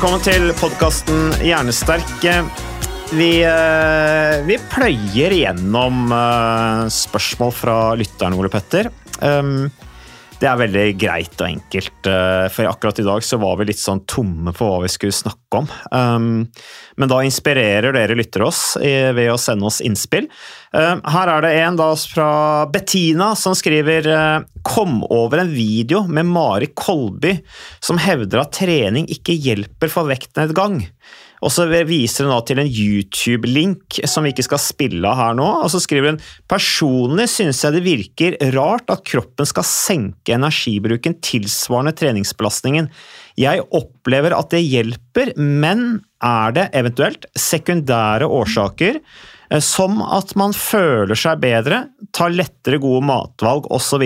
Velkommen til podkasten Hjernesterk. Vi, eh, vi pløyer igjennom eh, spørsmål fra lytteren, Ole Petter. Um, Det er veldig greit og enkelt, eh, for akkurat i dag så var vi litt sånn tomme på hva vi skulle snakke om. Um, Men da inspirerer dere lyttere oss ved å sende oss innspill. Um, Her er det en da fra Bettina som skriver eh, Kom over en video med Mari Kolby som hevder at trening ikke hjelper for vektnedgang. Og så viser hun til en YouTube-link som vi ikke skal spille av her nå. Og så skriver hun personlig synes jeg det virker rart at kroppen skal senke energibruken tilsvarende treningsbelastningen. Jeg opplever at det hjelper, men er det eventuelt sekundære årsaker? eh, Som at man føler seg bedre, tar lettere gode matvalg osv.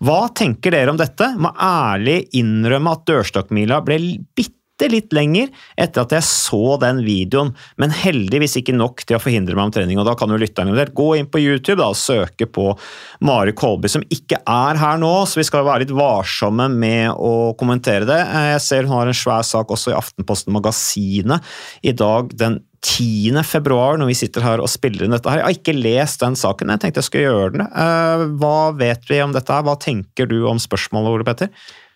Hva tenker dere om dette? Må ærlig innrømme at dørstokkmila ble bitte litt lenger etter at jeg så den videoen, men heldigvis ikke nok til å forhindre meg om trening. og Da kan jo lytterne eventuelt gå inn på YouTube da, og søke på Mari Kolby, som ikke er her nå, så vi skal være litt varsomme med å kommentere det. Jeg ser hun har en svær sak også i Aftenposten Magasinet i dag den 10. februar, når vi sitter her og spiller inn dette her. Jeg har ikke lest den saken, jeg tenkte jeg skulle gjøre den. Eh, Hva vet vi om dette her? Hva tenker du om spørsmålet, Ole Petter?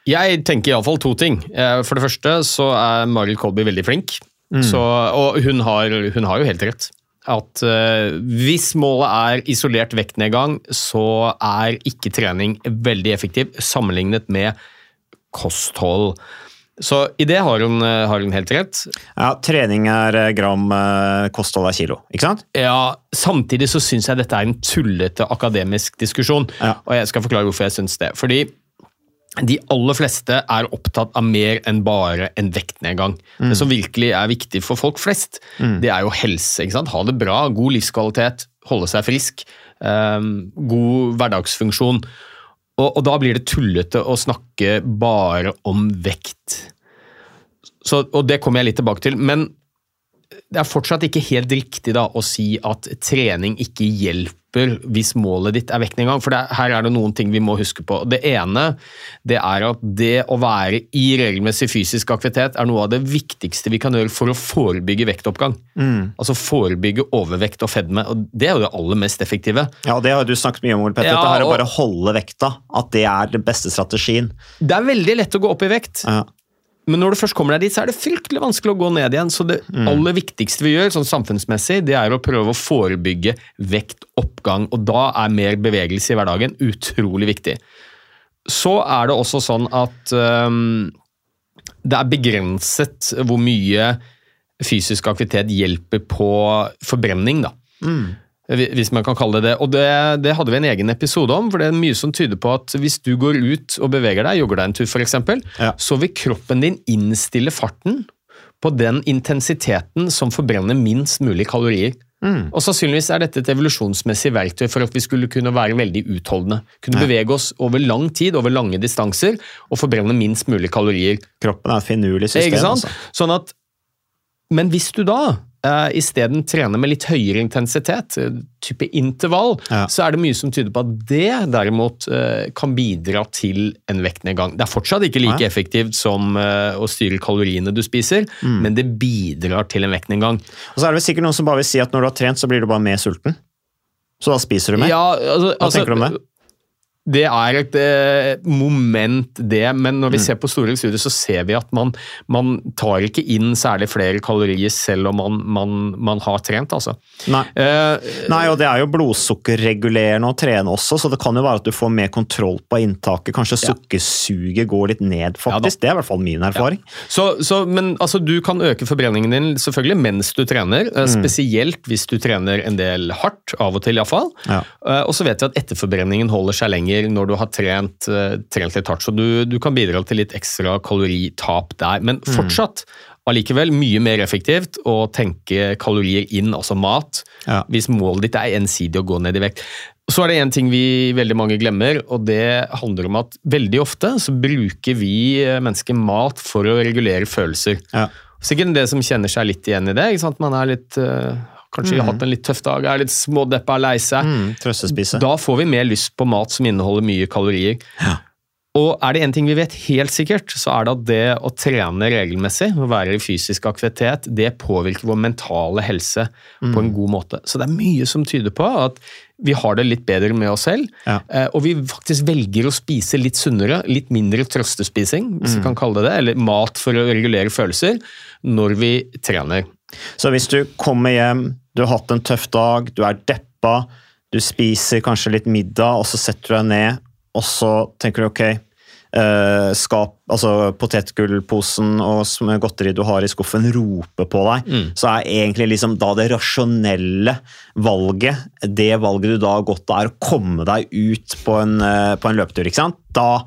Jeg tenker iallfall to ting. Eh, For det første så er Maril Kolby veldig flink. Så, og hun har, hun har jo helt rett. At uh, hvis målet er isolert vektnedgang, så er ikke trening veldig effektiv sammenlignet med kosthold. Så i det har hun, eh, har hun helt rett. Ja, trening er gram, kosthold er kilo, ikke sant? Ja, Samtidig så syns jeg dette er en tullete akademisk diskusjon. Ja. Og jeg skal forklare hvorfor jeg syns det. Fordi de aller fleste er opptatt av mer enn bare en vektnedgang. Det som virkelig er viktig for folk flest, det er jo helse. Ha det bra, god livskvalitet, holde seg frisk, eh, god hverdagsfunksjon. Og, og da blir det tullete å snakke bare om vekt. Så, og det kommer jeg litt tilbake til. Men det er fortsatt ikke helt riktig da, å si at trening ikke hjelper hvis målet ditt er vektnedgang. For det, her er det noen ting vi må huske på. Det ene det er at det å være i regelmessig fysisk aktivitet er noe av det viktigste vi kan gjøre for å forebygge vektoppgang. Altså forebygge overvekt og fedme. og Det er jo det aller mest effektive. Ja, det har du snakket mye om, Ole Petter. Ja, det her å bare holde vekta. At det er den beste strategien. Det er veldig lett å gå opp i vekt. Ja. Men når du først kommer deg dit, så er det fryktelig vanskelig å gå ned igjen. Så det aller viktigste vi gjør sånn samfunnsmessig, det er å prøve å forebygge vektoppgang. Og da er mer bevegelse i hverdagen utrolig viktig. Så er det også sånn at um, det er begrenset hvor mye fysisk aktivitet hjelper på forbrenning, da. Hvis man kan kalle det det. Og det, det hadde vi en egen episode om, for det er mye som tyder på at hvis du går ut og beveger deg, jogger deg en tur f.eks., Ja. så vil kroppen din innstille farten på den intensiteten som forbrenner minst mulig kalorier. Og Sannsynligvis er dette et evolusjonsmessig verktøy for at vi skulle kunne være veldig utholdende. Kunne bevege oss over lang tid, over lange distanser, og forbrenne minst mulig kalorier. Kroppen er et finurlig system. Ikke sant? Altså. Sånn at, men hvis du da uh, isteden trener med litt høyere intensitet, eh, type intervall, Ja. så er det mye som tyder på at det derimot eh, kan bidra til en vektnedgang. Det er fortsatt ikke like Ja. effektivt som å styre kaloriene du spiser, Mm. men det bidrar til en vektnedgang. Og så er det vel sikkert noen som bare vil si at når du har trent, så blir du bare mer sulten. Så da spiser du mer. Ja, altså, Hva tenker du om det? Det er et eh, moment, det, men når vi Mm. ser på store studier, så ser vi at man, man tar ikke inn særlig flere kalorier selv om man, man, man har trent, altså. Nei. Eh, Nei, og det er jo blodsukkerregulerende å trene også, så det kan jo være at du får mer kontroll på inntaket. Kanskje sukkersuget går litt ned, faktisk. Det er i hvert fall min erfaring. Så, så, men altså, du kan øke forbrenningen din selvfølgelig mens du trener, Mm. eh, spesielt hvis du trener en del hardt, av og til iallfall. Ja. Eh, og så vet vi at etterforbrenningen holder seg lenger når du har trent, eh, trent litt hardt, så du, du kan bidra til litt ekstra kaloritap der. Men Mm. fortsatt allikevel mye mer effektivt å tenke kalorier inn, altså mat, Ja. hvis målet ditt er ensidig å gå ned i vekt. Så er det en ting vi veldig mange glemmer, og det handler om at veldig ofte så bruker vi eh, mennesker mat for å regulere følelser. Ja. Sikkert det som kjenner seg litt igjen i det. Man er litt, eh, kanskje har hatt en litt tøff dag, er litt smådeppa, lei seg. Mm. Da får vi mer lyst på mat som inneholder mye kalorier. Og er det en ting vi vet helt sikkert, så er det at det å trene regelmessig, å være i fysisk aktivitet, det påvirker vår mentale helse på en god måte. Så det er mye som tyder på at vi har det litt bedre med oss selv, Ja. eh, og vi faktisk velger å spise litt sunnere, litt mindre trøstespising, hvis vi kan kalle det det, eller mat for å regulere følelser, når vi trener. Så hvis du kommer hjem, du har hatt en tøff dag, du er deppa, du spiser kanskje litt middag, og så setter du deg ned, og så tenker du ok, uh, skap, altså potetgullposen og godteri du har i skuffen roper på deg, så er egentlig liksom da det rasjonelle valget, det valget du da har gått er å komme deg ut på en, uh, på en løpetur, ikke sant? Da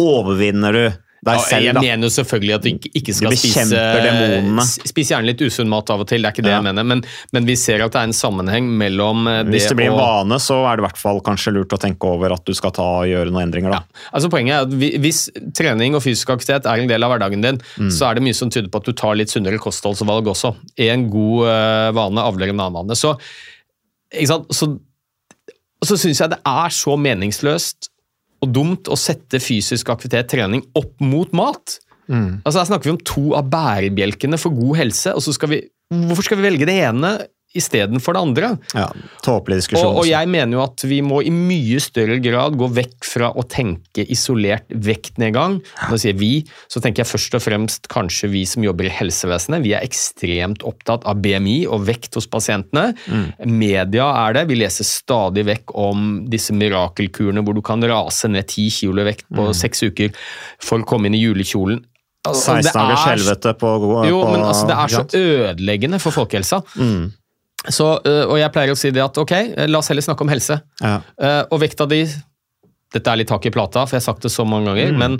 overvinner du deg Ja, selv, jeg da. mener jo selvfølgelig at du ikke, skal Du spise demonene. Spise gjerne litt usunn mat av og til, det er ikke det Ja. jeg mener, men, men vi ser at det er en sammenheng mellom det det Hvis det blir en vane, så er det i hvert fall kanskje lurt å tenke over at du skal ta og gjøre noen endringer. da. Altså Poenget er at Hvis trening og fysisk aktivitet er en del av hverdagen din, Mm. så er det mye som tyder på at du tar litt sunnere kostholdsvalg også. En god eh, vane avler en annen vane. Så, ikke sant? så, så syns jeg det er så meningsløst og dumt å sette fysisk aktivitet, trening, opp mot mat. Mm. Altså Her snakker vi om to av bærebjelkene for god helse, og så skal vi Hvorfor skal vi velge det ene istedenfor det andre? Ja, Tåpelig diskusjon. Og, og jeg mener jo at vi må i mye større grad gå vekk fra å tenke isolert vektnedgang. Når jeg sier vi, så tenker jeg først og fremst kanskje vi som jobber i helsevesenet. Vi er ekstremt opptatt av BMI og vekt hos pasientene. Media er det. Vi leser stadig vekk om disse mirakelkurene hvor du kan rase ned ti kilo i vekt på seks uker for å komme inn i julekjolen. Altså, 16 det dagers er- helvete på, jo, men altså, det er så ødeleggende for folkehelsa. Mm. Så, øh, og jeg pleier å si det at ok, la oss heller snakke om helse. Ja. Eh, og vekta di Dette er litt tak i plata, for jeg har sagt det så mange ganger, Mm. men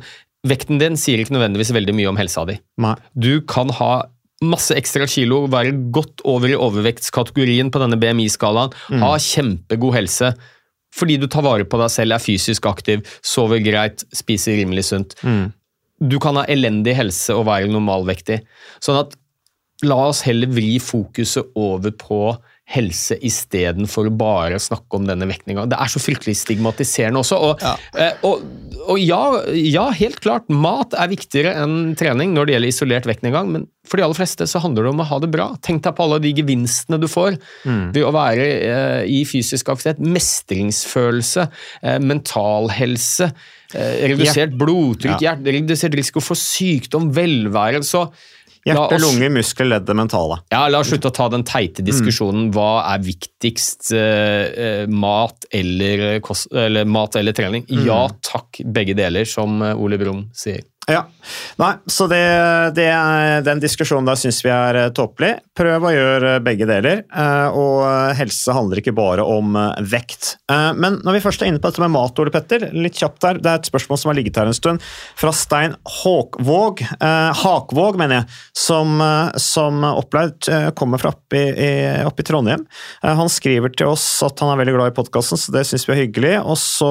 vekten din sier ikke nødvendigvis veldig mye om helsa di. Nei. Du kan ha masse ekstra kilo, være godt over i overvektskategorien på denne BMI-skalaen, Mm. ha kjempegod helse. Fordi du tar vare på deg selv, er fysisk aktiv, sover greit, spiser rimelig sunt. Mm. Du kan ha elendig helse og være normalvektig. Sånn at la oss heller vri fokuset over på helse istedenfor bare å snakke om denne vektninga. Det er så fryktelig stigmatiserende også. Og ja, og, og ja, ja, helt klart, mat er viktigere enn trening når det gjelder isolert vektnedgang, men for de aller fleste så handler det om å ha det bra. Tenk deg på alle de gevinstene du får ved å være eh, i fysisk aktivitet. Mestringsfølelse, eh, mental helse, eh, redusert blodtrykk, Ja. redusert risiko for sykdom, velvære. Så Hjerte, oss- lunge, muskler, ledd, det mentale. ja, La oss slutte å ta den teite diskusjonen. Hva er viktigst? eh, eh, mat, eller, kost, eller, mat eller trening? Ja takk, begge deler, som eh, Ole Brumm sier. Ja. Nei, så det, det den diskusjonen der syns vi er eh, tåpelig. Prøv å gjøre begge deler. eh, Og eh, helse handler ikke bare om eh, vekt. Eh, Men når vi først er inne på dette med mat, Ole Petter, litt kjapt der. Det er et spørsmål som har ligget her en stund. Fra Stein Håkvåg, eh, Hakvåg, mener jeg, som, eh, som opplært eh, kommer fra oppe i, opp i Trondheim. Eh, Han skriver til oss at han er veldig glad i podkasten, så det syns vi er hyggelig. Og så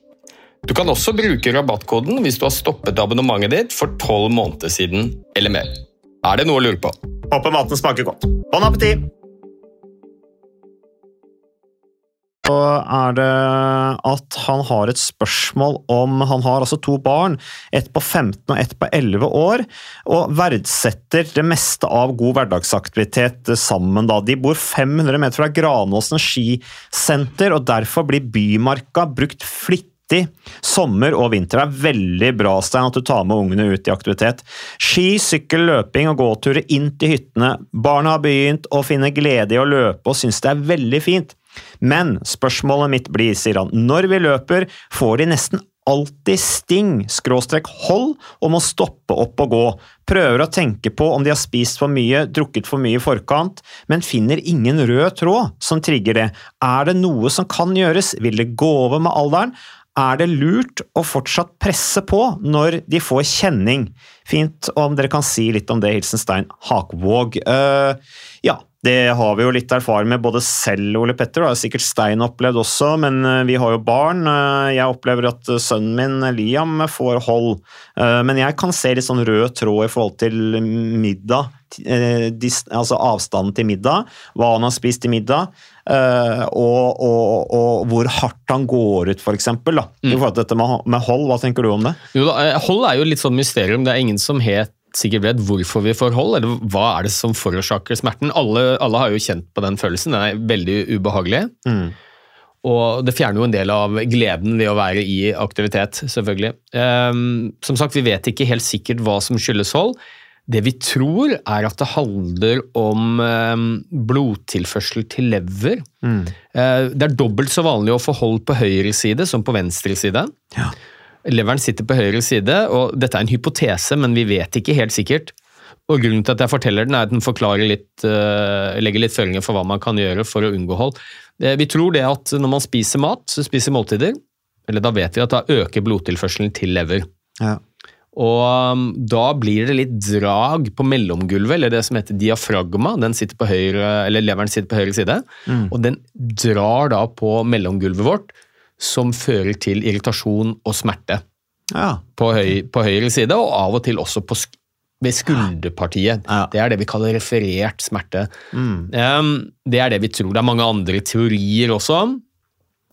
Du kan også bruke rabattkoden hvis du har stoppet abonnementet ditt for tolv måneder siden eller mer. Er det noe å lure på? Håper maten smaker godt. Bon appétit! Så er det at han har et spørsmål om Han har altså to barn, ett på 15 og ett på 11 år, og verdsetter det meste av god hverdagsaktivitet sammen. Da. De bor 500 meter fra Granåsen skisenter, og derfor blir Bymarka brukt flittig sommer og vinter. Er veldig bra Stein, at du tar med ungene ut i aktivitet. Ski, sykkel, løping og gåturer inn til hyttene. Barna har begynt å finne glede i å løpe og syns det er veldig fint. Men spørsmålet mitt blir, sier han, når vi løper, får de nesten alltid sting, skråstrek hold, og må stoppe opp og gå. Prøver å tenke på om de har spist for mye, drukket for mye i forkant, men finner ingen rød tråd som trigger det. Er det noe som kan gjøres, vil det gå over med alderen? Er det lurt å fortsatt presse på når de får kjenning? Fint om dere kan si litt om det, hilsen Stein Hakvåg. Uh, ja, det har vi jo litt erfaring med både selv, Ole Petter, og det har sikkert Stein opplevd også, men eh, vi har jo barn. Eh, jeg opplever at sønnen min Liam får hold, men jeg kan se litt sånn rød tråd i forhold til middag. Altså avstanden til middag, hva han har spist til middag. Og, og, og, hvor hardt han går ut, f.eks. Mm. I forhold til dette med, hold, hva tenker du om det? Jo da, eh, hold er jo litt sånn mysterium. Det er ingen som helt sikkert vet hvorfor vi får hold, eller hva er det som forårsaker smerten. Alle, alle har jo kjent på den følelsen, den er veldig ubehagelig. Mm. Og det fjerner jo en del av gleden ved å være i aktivitet, selvfølgelig. Um, som sagt, vi vet ikke helt sikkert hva som skyldes hold. Det vi tror, er at det handler om um, blodtilførsel til lever. Eh, det er dobbelt så vanlig å få hold på høyre side som på venstre side. Leveren sitter på høyre side, og dette er en hypotese, men vi vet ikke helt sikkert. Og Grunnen til at jeg forteller den, er at den forklarer litt, eh, legger litt føringer for hva man kan gjøre for å unngå hold. Eh, vi tror det at når man spiser mat, så spiser måltider, eller da vet vi at da øker blodtilførselen til lever. Ja. Og um, da blir det litt drag på mellomgulvet, eller det som heter diafragma. Den sitter på høyre, eller Leveren sitter på høyre side, og den drar da på mellomgulvet vårt, som fører til irritasjon og smerte ja. på, høy, på høyre side, og av og til også på ved skulderpartiet. Ja. Det er det vi kaller referert smerte. Um, det er det vi tror. Det er mange andre teorier også,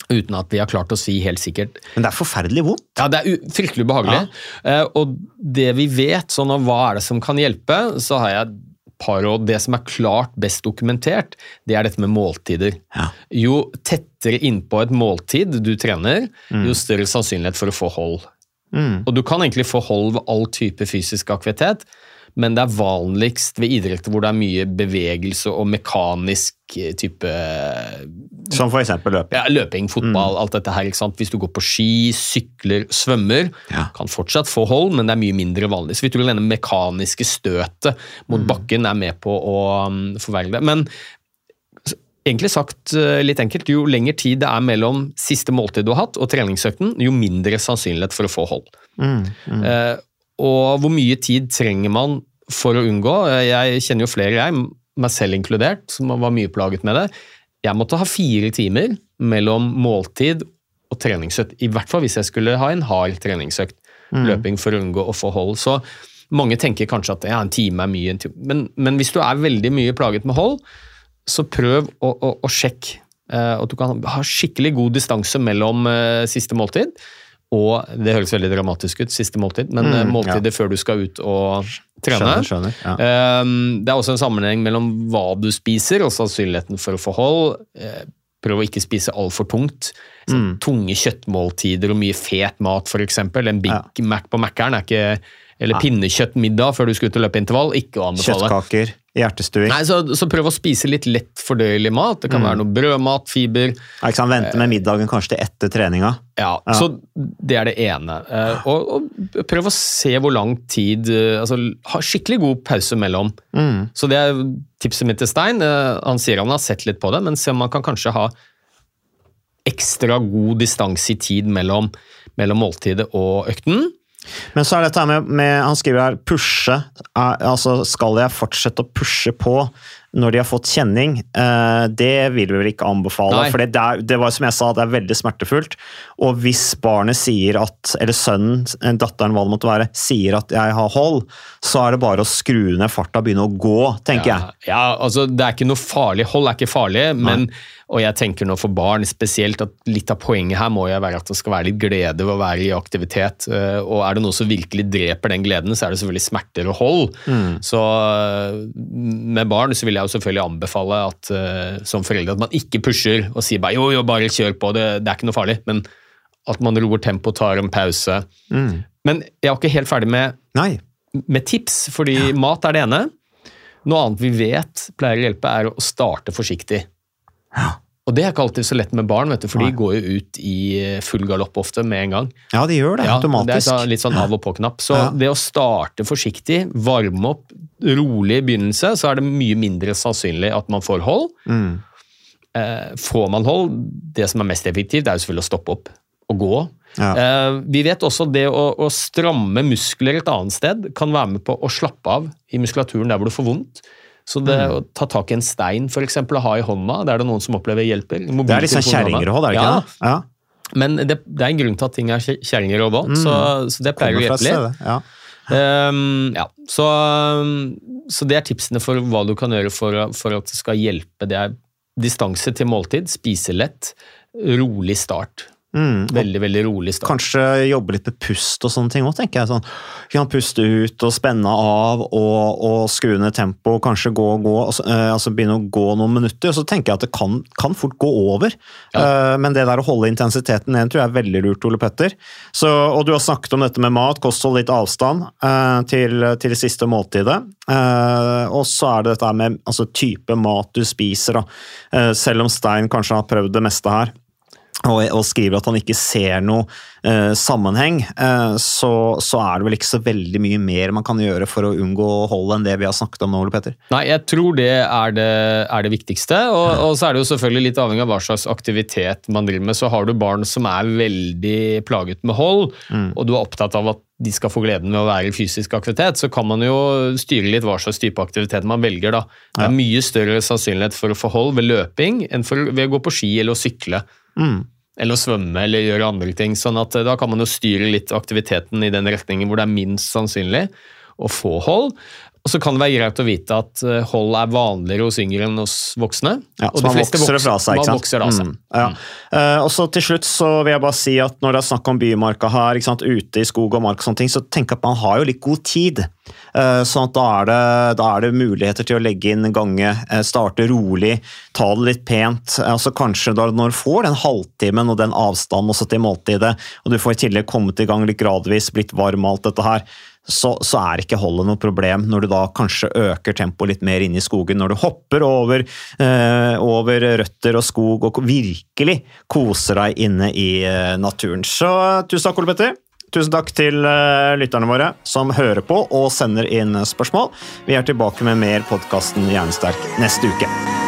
uten at vi har klart å si helt sikkert Men det er forferdelig vondt. ja, det er fryktelig ubehagelig. Eh, og det vi vet, sånn av hva er det som kan hjelpe, så har jeg par råd. Det som er klart best dokumentert, det er dette med måltider. Ja. Jo tettere innpå et måltid du trener, jo større sannsynlighet for å få hold. Og du kan egentlig få hold ved all type fysisk aktivitet, men det er vanligst ved idretter hvor det er mye bevegelse og mekanisk type Som for eksempel løping. ja, løping, fotball, alt dette her. ikke sant? Hvis du går på ski, sykler, svømmer, Ja. kan fortsatt få hold, men det er mye mindre vanlig. Så vi tror denne mekaniske støtet mot bakken er med på å um, forverre det. Men egentlig sagt eh, litt enkelt, jo lengre tid det er mellom siste måltid du har hatt og treningsøkten, jo mindre sannsynlighet for å få hold. Eh, og hvor mye tid trenger man for å unngå? Eh, Jeg kjenner jo flere, jeg, meg selv inkludert, som var mye plaget med det. Jeg måtte ha fire timer mellom måltid og treningsøkt, i hvert fall hvis jeg skulle ha en hard treningsøkt. Løping for å unngå å få hold. Så mange tenker kanskje at ja, en time er mye, en time. Men, men hvis du er veldig mye plaget med hold, så prøv å, å, å sjekke Uh, at du kan ha skikkelig god distanse mellom uh, siste måltid og det høres veldig dramatisk ut, siste måltid, men eh, Mm, måltidet før du skal ut og trene. Skjønner, skjønner. Ja. Um, det er også en sammenheng mellom hva du spiser og sannsynligheten for å få hold. Eh, Prøv å ikke spise altfor tungt. Mm. Tunge kjøttmåltider og mye fet mat, f.eks. En Big Ja. Mac på Mækkern er ikke Eller pinnekjøttmiddag før du skal ut og løpe intervall. Ikke å anbefale. Kjøttkaker, hjertestuing. Nei, så, så prøv å spise litt lett fordøyelig mat. Det kan Mm. være noe brødmat, fiber. Ja, ikke sant? Vente med middagen kanskje til etter treninga. Ja, Ja. Så det er det ene. Eh, og, og prøv å se hvor lang tid eh, altså Ha skikkelig god pause mellom. Mm. Så det er tipset mitt til Stein. Eh, han sier han har sett litt på det, men se om man kan kanskje ha ekstra god distanse i tid mellom, mellom måltidet og økten. Men så er dette med, med Han skriver her pushe. Er, altså Skal jeg fortsette å pushe på når de har fått kjenning? Eh, det vil vi vel ikke anbefale. For det, er- det var som jeg sa, det er veldig smertefullt. Og hvis barnet sier at, eller sønnen, eh, datteren, hva det måtte være, sier at jeg har hold, så er det bare å skru ned farta og begynne å gå, tenker Ja, jeg. ja, altså det er ikke noe farlig. Hold er ikke farlig, men og jeg tenker nå for barn spesielt at litt av poenget her må jo være at det skal være litt glede ved å være i aktivitet. eh, Og er det noe som virkelig dreper den gleden, så er det selvfølgelig smerter og hold. Så eh, med barn så vil jeg jo selvfølgelig anbefale at eh, som foreldre at man ikke pusher og sier bare jo, jo, bare kjør på, det, det er ikke noe farlig. Men at man roer tempoet, tar en pause. Men jeg er ikke helt ferdig med med tips, fordi mat er det ene. Noe annet vi vet pleier å hjelpe, er å starte forsiktig. Og det er ikke alltid så lett med barn, vet du, for de går jo ut i full galopp ofte med en gang. Ja, de gjør det Ja, automatisk. Det er så- litt sånn av og på-knapp. Så Ja. det å starte forsiktig, varme opp, rolig i begynnelse, så er det mye mindre sannsynlig at man får hold. Mm. Eh, får man hold, det som er mest effektivt, er jo selvfølgelig å stoppe opp og gå. Ja. Eh, vi vet også det å, å stramme muskler et annet sted kan være med på å slappe av i muskulaturen der hvor du får vondt. Så det Mm. å ta tak i en stein for eksempel, å ha i hånda, det er det noen som opplever hjelper. Det er sånn kjerringråd, er det ikke ja, det? Ja. Men det, det er en grunn til at ting er kje- kjerringråd òg, så, så det pleier å Mm. Hjelpe litt. Ja. Um, ja, så, så det er tipsene for hva du kan gjøre for, for at det skal hjelpe. Det er distanse til måltid, spise lett, rolig start. Veldig, veldig rolig start. Kanskje jobbe litt med pust og sånne ting òg, tenker jeg. Sånn, kan puste ut og spenne av og, og skru ned tempo, kanskje gå og gå, altså, eh, altså begynne å gå noen minutter. Så tenker jeg at det kan, kan fort gå over. Eh, men det der å holde intensiteten ned tror jeg er veldig lurt, Ole Petter. Så, og du har snakket om dette med mat, kosthold, litt avstand eh, til, til det siste måltidet. Og så er det dette med altså, type mat du spiser. Da. Selv om Stein kanskje har prøvd det meste her og, og skriver at han ikke ser noe eh, sammenheng, eh, så, så, er det vel ikke så veldig mye mer man kan gjøre for å unngå hold enn det vi har snakket om nå, Ole Petter? Nei, jeg tror det er det, er det viktigste. Og, og, så er det jo selvfølgelig litt avhengig av hva slags aktivitet man driver med. Så har du barn som er veldig plaget med hold, mm. og du er opptatt av at de skal få gleden ved å være i fysisk aktivitet, så kan man jo styre litt hva slags type aktivitet man velger. da. Det er mye større sannsynlighet for å få hold ved løping enn for, ved å gå på ski eller å sykle. Mm. Eller å svømme eller gjøre andre ting. sånn at eh, Da kan man jo styre litt aktiviteten i den retningen hvor det er minst sannsynlig å få hold. Og så kan det være greit å vite at eh, hold er vanligere hos yngre enn hos voksne. Ja, og så man vokser det fra seg, ikke sant? Vokser det av seg. Mm, ja. uh, og så til slutt så vil jeg bare si at når det er snakk om bymarka her, sant, ute i skog og mark, og sånne ting, så tenk at man har jo litt god tid. Uh, sånn at da er, det, da er, det, muligheter til å legge inn gange, uh, starte rolig, ta det litt pent. altså Kanskje da når du får den halvtimen og den avstanden også til måltidet, og du får i tillegg kommet i gang litt gradvis, blitt varm og alt dette her, så, så, er ikke holdet noe problem når du da kanskje øker tempoet litt mer inn i skogen. Når du hopper over, eh, over røtter og skog og virkelig koser deg inne i eh, naturen. Så tusen takk, Ole Petter. Tusen takk til uh, lytterne våre som hører på og sender inn spørsmål. Vi er tilbake med mer podkasten Hjernesterk neste uke.